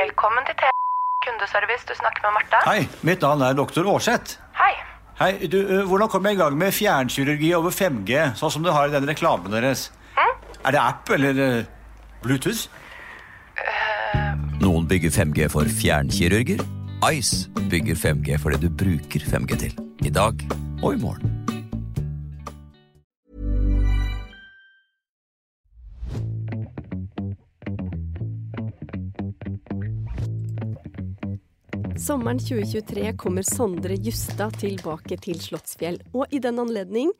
Velkommen til T kundeservice. Du snakker med Martha. Hei, mitt navn er doktor Aarseth. Hei. Hei, du, Hvordan kommer jeg i gang med fjernkirurgi over 5G, sånn som du har i den reklamen deres? Er det app eller Bluetooth? Noen bygger 5G for fjernkirurger. Ice bygger 5G for det du bruker 5G til. I dag og i morgen. Sommeren 2023 kommer Sondre Justad tilbake til Slottsfjell, og i den anledning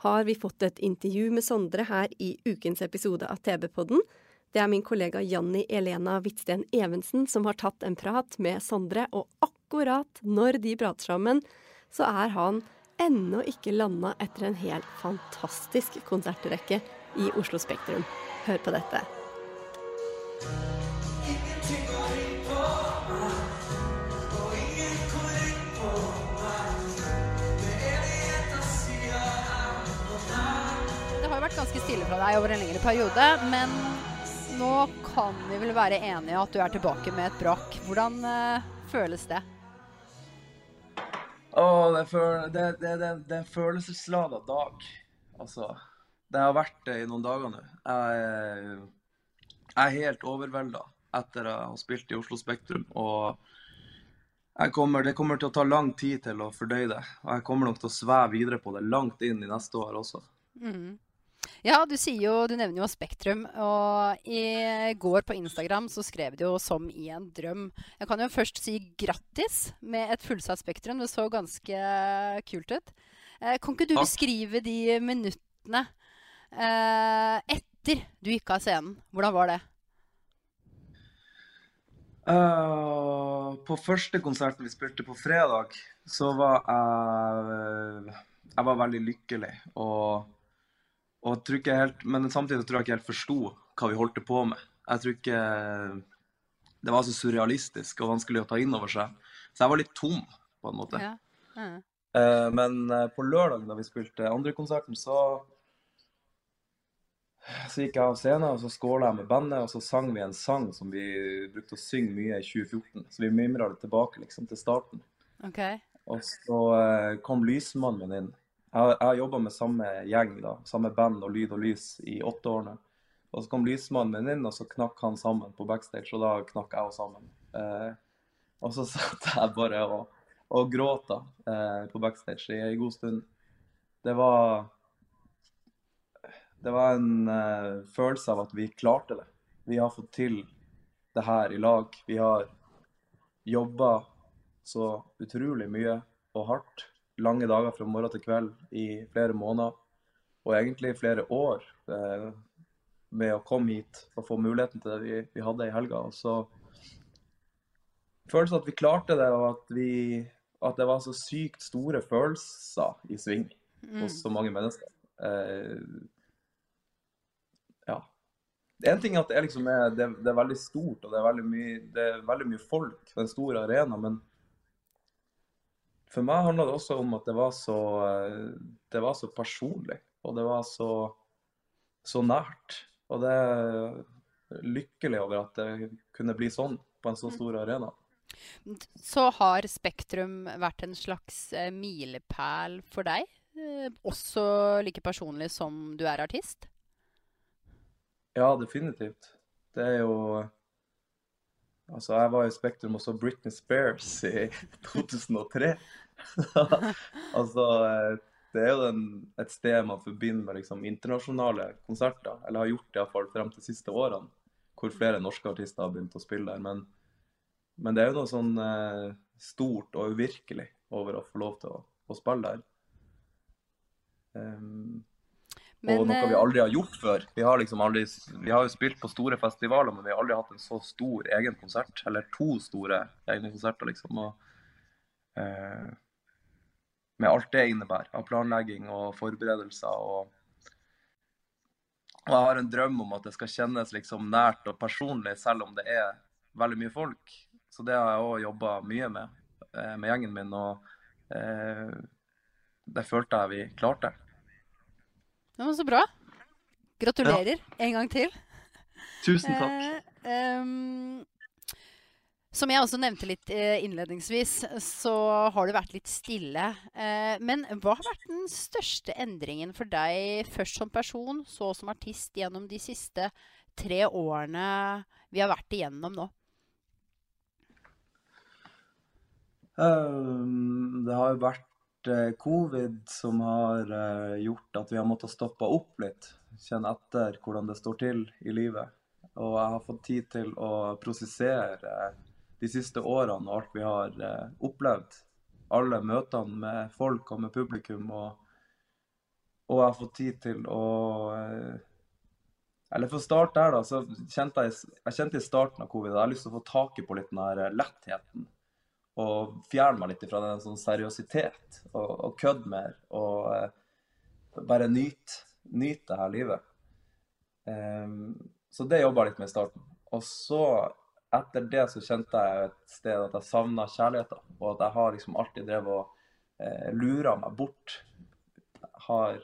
har vi fått et intervju med Sondre her i ukens episode av TV-podden. Det er min kollega Janni Elena Hvitsten Evensen som har tatt en prat med Sondre, og akkurat når de prater sammen, så er han ennå ikke landa etter en helt fantastisk konsertrekke i Oslo Spektrum. Hør på dette. Vært ganske stille fra deg over en lengre periode, men nå kan vi vel være enige at du er tilbake med et brak. Hvordan uh, føles det? Åh, det, føl det, det, det, det er en følelseslada dag. Altså, det har vært det i noen dager nå. Jeg, er- jeg er helt overvelda etter å ha spilt i Oslo Spektrum. Og jeg kommer, det kommer til å ta lang tid til å fordøye det. Og jeg kommer nok til å sveve videre på det langt inn i neste år også. Mm. Ja, du sier jo, du nevner jo Spektrum, og i går på Instagram så skrev du jo 'som i en drøm'. Jeg kan jo først si grattis med et fullsatt Spektrum. Det så ganske kult ut. Eh, kan ikke du Takk. beskrive de minuttene eh, etter du gikk av scenen? Hvordan var det? Uh, på første konserten vi spilte på fredag, så var jeg Jeg var veldig lykkelig. Og, og tror ikke helt, men samtidig tror jeg ikke helt forsto hva vi holdt på med. Jeg tror ikke Det var så surrealistisk og vanskelig å ta inn over seg. Så jeg var litt tom, på en måte. Ja. Mm. Men eh, på lørdag da vi spilte andre konserten, så så gikk jeg av scenen og så skåla jeg med bandet, og så sang vi en sang som vi brukte å synge mye i 2014. Så vi mimra det tilbake liksom til starten. Okay. Og så eh, kom lysmannen min inn. Jeg, har- jobba med samme gjeng, da, samme band og lyd og lys i åtte år nå. Og så kom lysmannen min inn, og så knakk han sammen på backstage, og da knakk jeg også sammen. Eh, og så satt jeg bare og, og gråta eh, på backstage i ei god stund. Det var Det var en eh, følelse av at vi klarte det. Vi har fått til det her i lag. Vi har jobba så utrolig mye og hardt. Lange dager fra morgen til kveld i flere måneder, og egentlig flere år, eh, med å komme hit og få muligheten til det vi, vi hadde i helga. Og så følelsen at vi klarte det, og at, vi, at det var så sykt store følelser i sving hos så mange mennesker. Eh, ja. En ting er at det er, liksom, er- det, det er veldig stort, og det er veldig mye, det er veldig mye folk på en stor arena, men for meg handla det også om at det var så, eh, det var så personlig, og det var så, så nært. Og det er lykkelig over at det kunne bli sånn på en så stor arena. Så har Spektrum vært en slags eh, milepæl for deg? Eh, også like personlig som du er artist? Ja, definitivt. Det er jo Altså, jeg var i Spektrum og så Britney Spears i 2003. altså, eh, det er jo den, et sted man forbinder med liksom internasjonale konserter, eller har gjort det iallfall frem til siste årene, hvor flere norske artister har begynt å spille der. Men, men det er jo noe sånn eh, stort og uvirkelig over å få lov til å, å spille der. Ehm, Men, og noe vi eh, aldri har gjort før. Vi har liksom aldri, vi har jo spilt på store festivaler, men vi har aldri hatt en så stor egen konsert. Eller to store egne konserter, liksom. Og, eh, med alt det innebærer av planlegging og forberedelser. Og, og jeg har en drøm om at det skal kjennes liksom nært og personlig, selv om det er veldig mye folk. Så det har jeg òg jobba mye med, eh, med gjengen min. Og eh, det følte jeg vi klarte. Ja, var så bra. Gratulerer en gang til. Tusen takk. Eh, um, som jeg også nevnte litt eh, innledningsvis, så har det vært litt stille. Eh, men hva har vært den største endringen for deg, først som person, så som artist, gjennom de siste tre årene vi har vært igjennom nå? Um, det har jo vært eh, covid som har eh, gjort at vi har måttet stoppe opp litt. Kjenne etter hvordan det står til i livet. Og jeg har fått tid til å prosessere de siste årene og alt vi har eh, opplevd. Alle møtene med folk og med publikum. Og, og jeg har fått tid til å Eller for å starte der, da, så kjente jeg, jeg kjente i starten av covid at jeg har lyst til å få taket på litt den her lettheten og fjerne meg litt fra den sånn seriøsitet og, og kødde mer. Og uh, bare nyte nyt det her livet. Um, så det jobba jeg litt med i starten. Og så, etter det, så kjente jeg et sted at jeg savna kjærligheten. Og at jeg har liksom alltid drevet og uh, lura meg bort. Har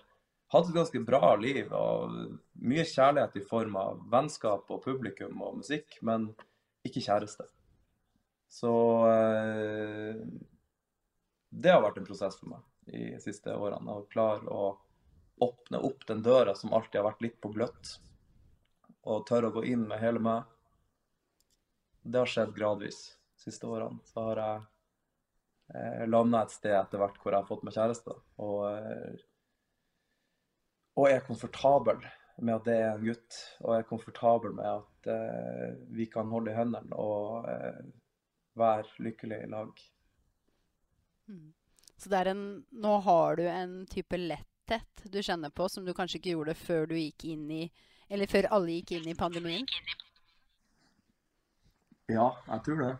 hatt et ganske bra liv og mye kjærlighet i form av vennskap og publikum og musikk, men ikke kjæreste. Så eh, det har vært en prosess for meg de siste årene. Å klare å åpne opp den døra som alltid har vært litt på gløtt, og tørre å gå inn med hele meg. Det har skjedd gradvis de siste årene. Så har jeg eh, landa et sted etter hvert hvor jeg har fått meg kjæreste. Og, eh, og er komfortabel med at det er en gutt, og er komfortabel med at eh, vi kan holde i hendene og eh, være lykkelig i lag. Mm. Så det er en Nå har du en type letthet du kjenner på som du kanskje ikke gjorde før du gikk inn i Eller før alle gikk inn i pandemien? Ja, jeg tror det.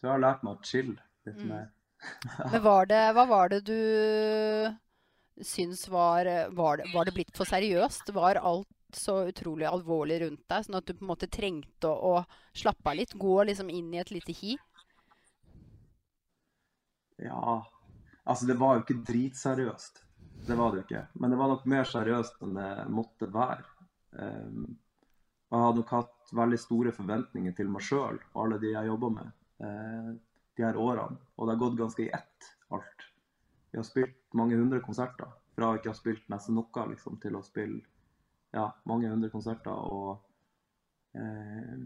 Så jeg har lært meg å chille litt Mm. mer. Men var det, hva var det du syns var var det, var det blitt for seriøst? Var alt så utrolig alvorlig rundt deg, sånn at du på en måte trengte å, å slappe av litt? Gå liksom inn i et lite hi? Ja, altså det var jo ikke dritseriøst. Det var det jo ikke. Men det var nok mer seriøst enn det måtte være. Um, jeg hadde nok hatt veldig store forventninger til meg sjøl og alle de jeg jobba med uh, de her årene. Og det har gått ganske i ett, alt. Vi har spilt mange hundre konserter. Fra å ikke ha spilt nesten noe liksom, til å spille ja, mange hundre konserter. Og eh,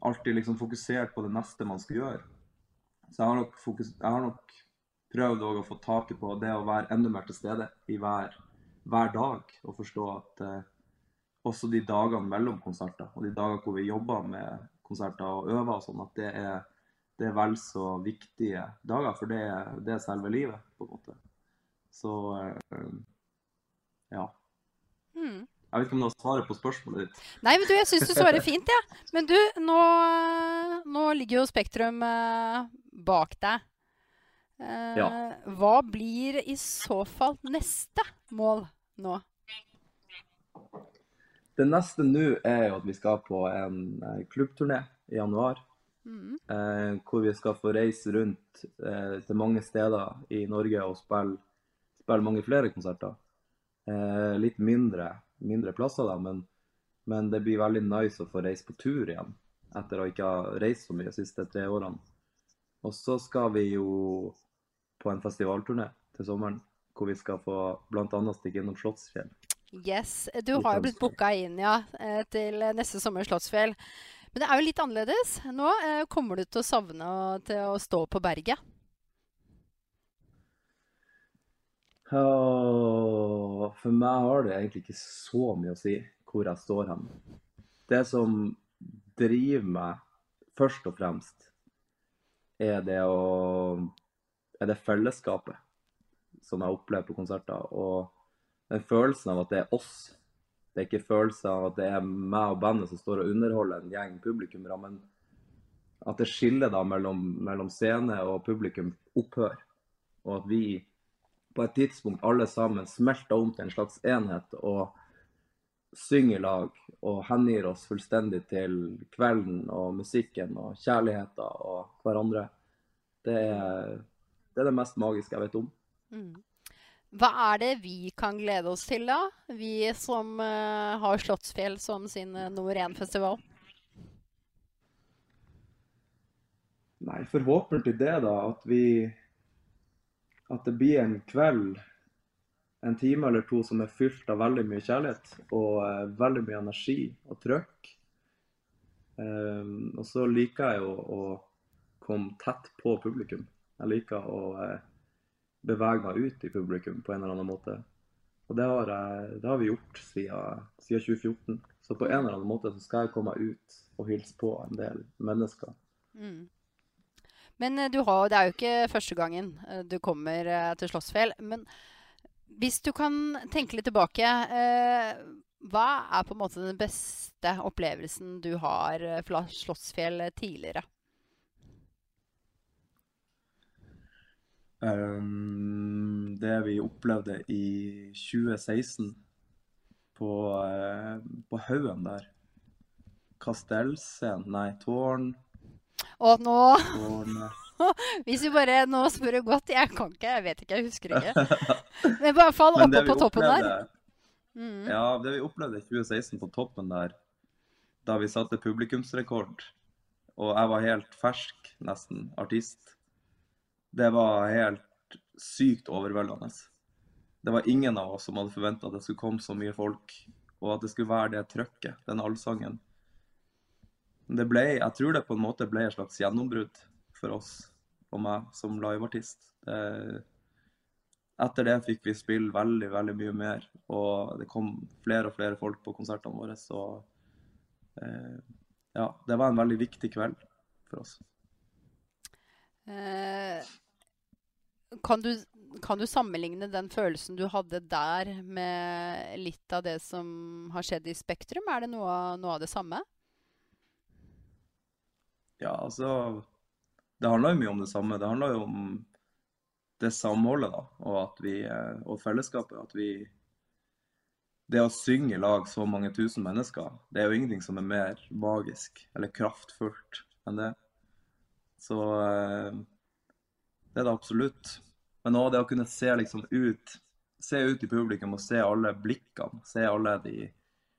alltid liksom fokusert på det neste man skal gjøre. Så jeg har nok, fokus, jeg har nok prøvd å få taket på det å være enda mer til stede i hver, hver dag. Og forstå at eh, også de dagene mellom konserter, og de dager hvor vi jobber med konserter og øver og sånn, at det er, det er vel så viktige dager. For det det er selve livet, på en måte. Så eh, ja. Mm. Jeg vet ikke om det var svaret på spørsmålet ditt. Nei, men du, jeg syns du svarer fint, jeg. Ja. Men du, nå, nå, ligger jo Spektrum eh, bak deg. Eh, Ja. Hva blir i så fall neste mål nå? Det neste nå er jo at vi skal på en eh, klubbturné i januar. Mm. Eh, hvor vi skal få reise rundt eh, til mange steder i Norge og spille, spille mange flere konserter. Eh, litt mindre, mindre plasser, da, men, men det blir veldig nice å få reise på tur igjen. Etter å ikke ha reist så mye de siste tre årene. Og så skal vi jo på en festivalturné til sommeren. Hvor vi skal få bl.a. stikke innom Slottsfjell. Yes. Du har jo blitt booka inn ja, eh, til neste sommer Slottsfjell. Men det er jo litt annerledes. Nå eh, kommer du til å savne til å stå på berget. For meg har det egentlig ikke så mye å si hvor jeg står hen. Det som driver meg først og fremst, er det å Er det fellesskapet som jeg opplever på konserter. Og den følelsen av at det er oss. Det er ikke følelsen av at det er meg og bandet som står og underholder en gjeng publikummere, men at det skillet da mellom, mellom scene og publikum opphører. Og at vi på et tidspunkt alle sammen smelter om til en slags enhet og synger i lag og hengir oss fullstendig til kvelden og musikken og kjærligheten og hverandre. Det er, det er det mest magiske jeg vet om. Mm. Hva er det vi kan glede oss til, da? Vi som uh, har Slottsfjell som sin uh, nummer én-festival. Nei, forhåpentlig det, da. At vi At det blir en kveld, en time eller to, som er fylt av veldig mye kjærlighet og uh, veldig mye energi og trøkk. Um, og så liker jeg jo å komme tett på publikum. Jeg liker å bevege meg ut i publikum på en eller annen måte. Og det har, jeg, det har vi gjort siden, siden, 2014. Så på en eller annen måte så skal jeg komme meg ut og hilse på en del mennesker. Mm. Men du har, det er jo ikke første gangen du kommer til Slottsfjell. Men hvis du kan tenke litt tilbake, eh, hva er på en måte den beste opplevelsen du har fra Slottsfjell tidligere? Um, det vi opplevde i 2016 på, på Haugen der. Kastellscenen Nei, Tårn. Og nå Hvis vi bare nå spør godt Jeg kan ikke, jeg vet ikke, jeg husker ikke. Men i hvert fall oppe på toppen opplevde, der. Mm. Ja, det vi opplevde i 2016 på toppen der, da vi satte publikumsrekord, og jeg var helt fersk, nesten, artist det var helt sykt overveldende. Det var ingen av oss som hadde forventa at det skulle komme så mye folk, og at det skulle være det trøkket, den allsangen. Det ble, jeg tror det på en måte ble et slags gjennombrudd for oss og meg som liveartist. Etter det fikk vi spille veldig, veldig mye mer, og det kom flere og flere folk på konsertene våre. Så eh, ja, det var en veldig viktig kveld for oss. Eh, kan, du, kan, du, sammenligne den følelsen du hadde der, med litt av det som har skjedd i Spektrum? Er det noe, noe av det samme? Ja, altså Det handler jo mye om det samme. Det handler jo om det samholdet da, og, at vi, og fellesskapet. At vi Det å synge i lag så mange tusen mennesker, det er jo ingenting som er mer magisk eller kraftfullt enn det. Så eh, det er det absolutt. Men òg det å kunne se liksom ut se ut i publikum og se alle blikkene. Se alle de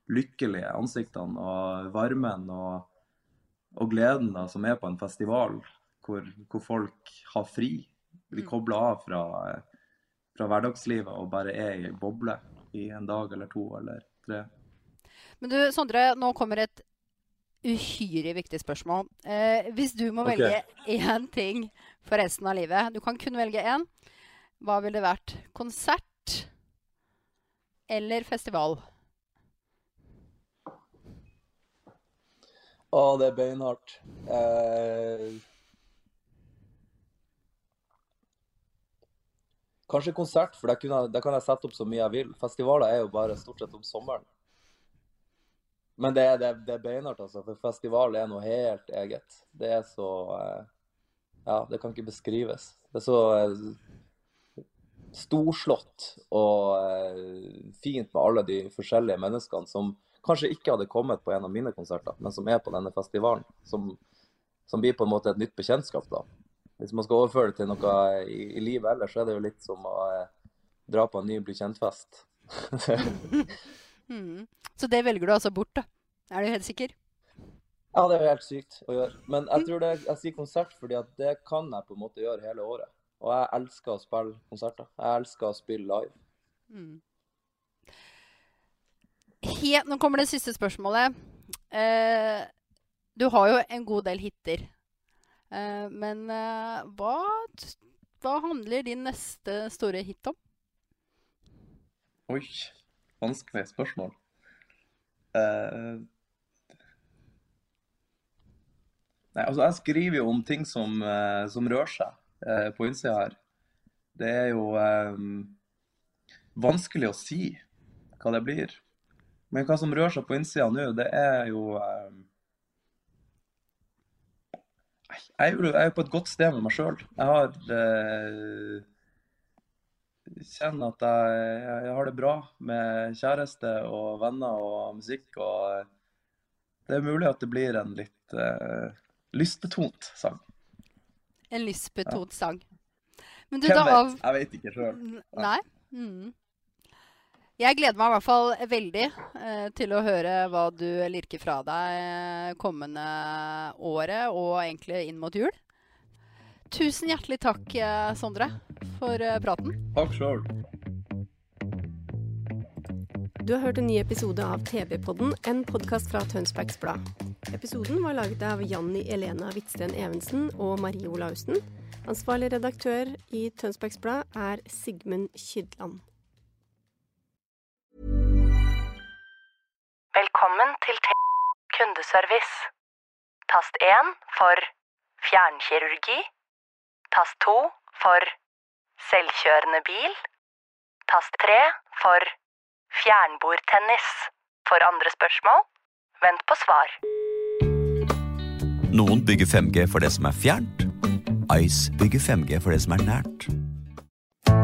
lykkelige ansiktene og varmen og, og gleden da, som er på en festival hvor, hvor folk har fri. De mm. kobler av fra, fra, hverdagslivet og bare er i boble i en dag eller to eller tre. Men du, Sondre, nå kommer et uhyre viktig spørsmål. Eh, hvis du må okay. velge én ting for resten av livet Du kan kun velge én. Hva ville det vært? Konsert eller festival? Å, det er beinhardt. Eh, kanskje konsert, for der, kan jeg sette opp så mye jeg vil. Festivaler er jo bare stort sett om sommeren. Men det, det, det er beinhardt, altså. For festival er noe helt eget. Det er så eh, Ja, det kan ikke beskrives. Det er så eh, storslått og eh, fint med alle de forskjellige menneskene som kanskje ikke hadde kommet på en av mine konserter, men som er på denne festivalen. Som, som blir på en måte et nytt bekjentskap, da. Hvis man skal overføre det til noe i, i livet ellers, så er det jo litt som å eh, dra på en ny bli kjent-fest. Mm. Så det velger du altså bort, da? Er du helt sikker? Ja, det er helt sykt å gjøre. Men jeg tror det, jeg sier konsert fordi at det kan jeg på en måte gjøre hele året. Og jeg elsker å spille konserter. Jeg elsker å spille live. Mm. Helt, nå kommer det siste spørsmålet. Uh, du har jo en god del hiter. Uh, men uh, hva, hva handler din neste store hit om? Oi. Vanskelig spørsmål. Uh, nei, altså jeg skriver jo om ting som, som rører seg på innsida her. Det er jo um, vanskelig å si hva det blir. Men hva som rører seg på innsida nå, det er jo eh, jeg, er jo, på et godt sted med meg sjøl. Jeg har eh, kjenner at jeg, jeg har det bra med kjæreste og venner og musikk. Og det er mulig at det blir en litt eh, lystbetont sang. En lystbetont Ja. sang. Men du, Hvem da vet? av... Jeg vet ikke sjøl. Nei? Mm. Jeg gleder meg i hvert fall veldig eh, til å høre hva du lirker fra deg eh, kommende året, og egentlig inn mot jul. Tusen hjertelig takk, eh, Sondre, for eh, praten. Takk sjøl. Du har hørt en ny episode av TV-podden, en podkast fra Tønsbergs Blad. Episoden var laget av Janni Elena Hvitsten Evensen og Marie Olaussen. Ansvarlig redaktør i Tønsbergs Blad er Sigmund Kydland. Velkommen til T kundeservice. Tast 1 for fjernkirurgi. Tast 2 for selvkjørende bil. Tast 3 for fjernbordtennis. For andre spørsmål, vent på svar. Noen bygger 5G for det som er fjernt. Ice bygger 5G for det som er nært.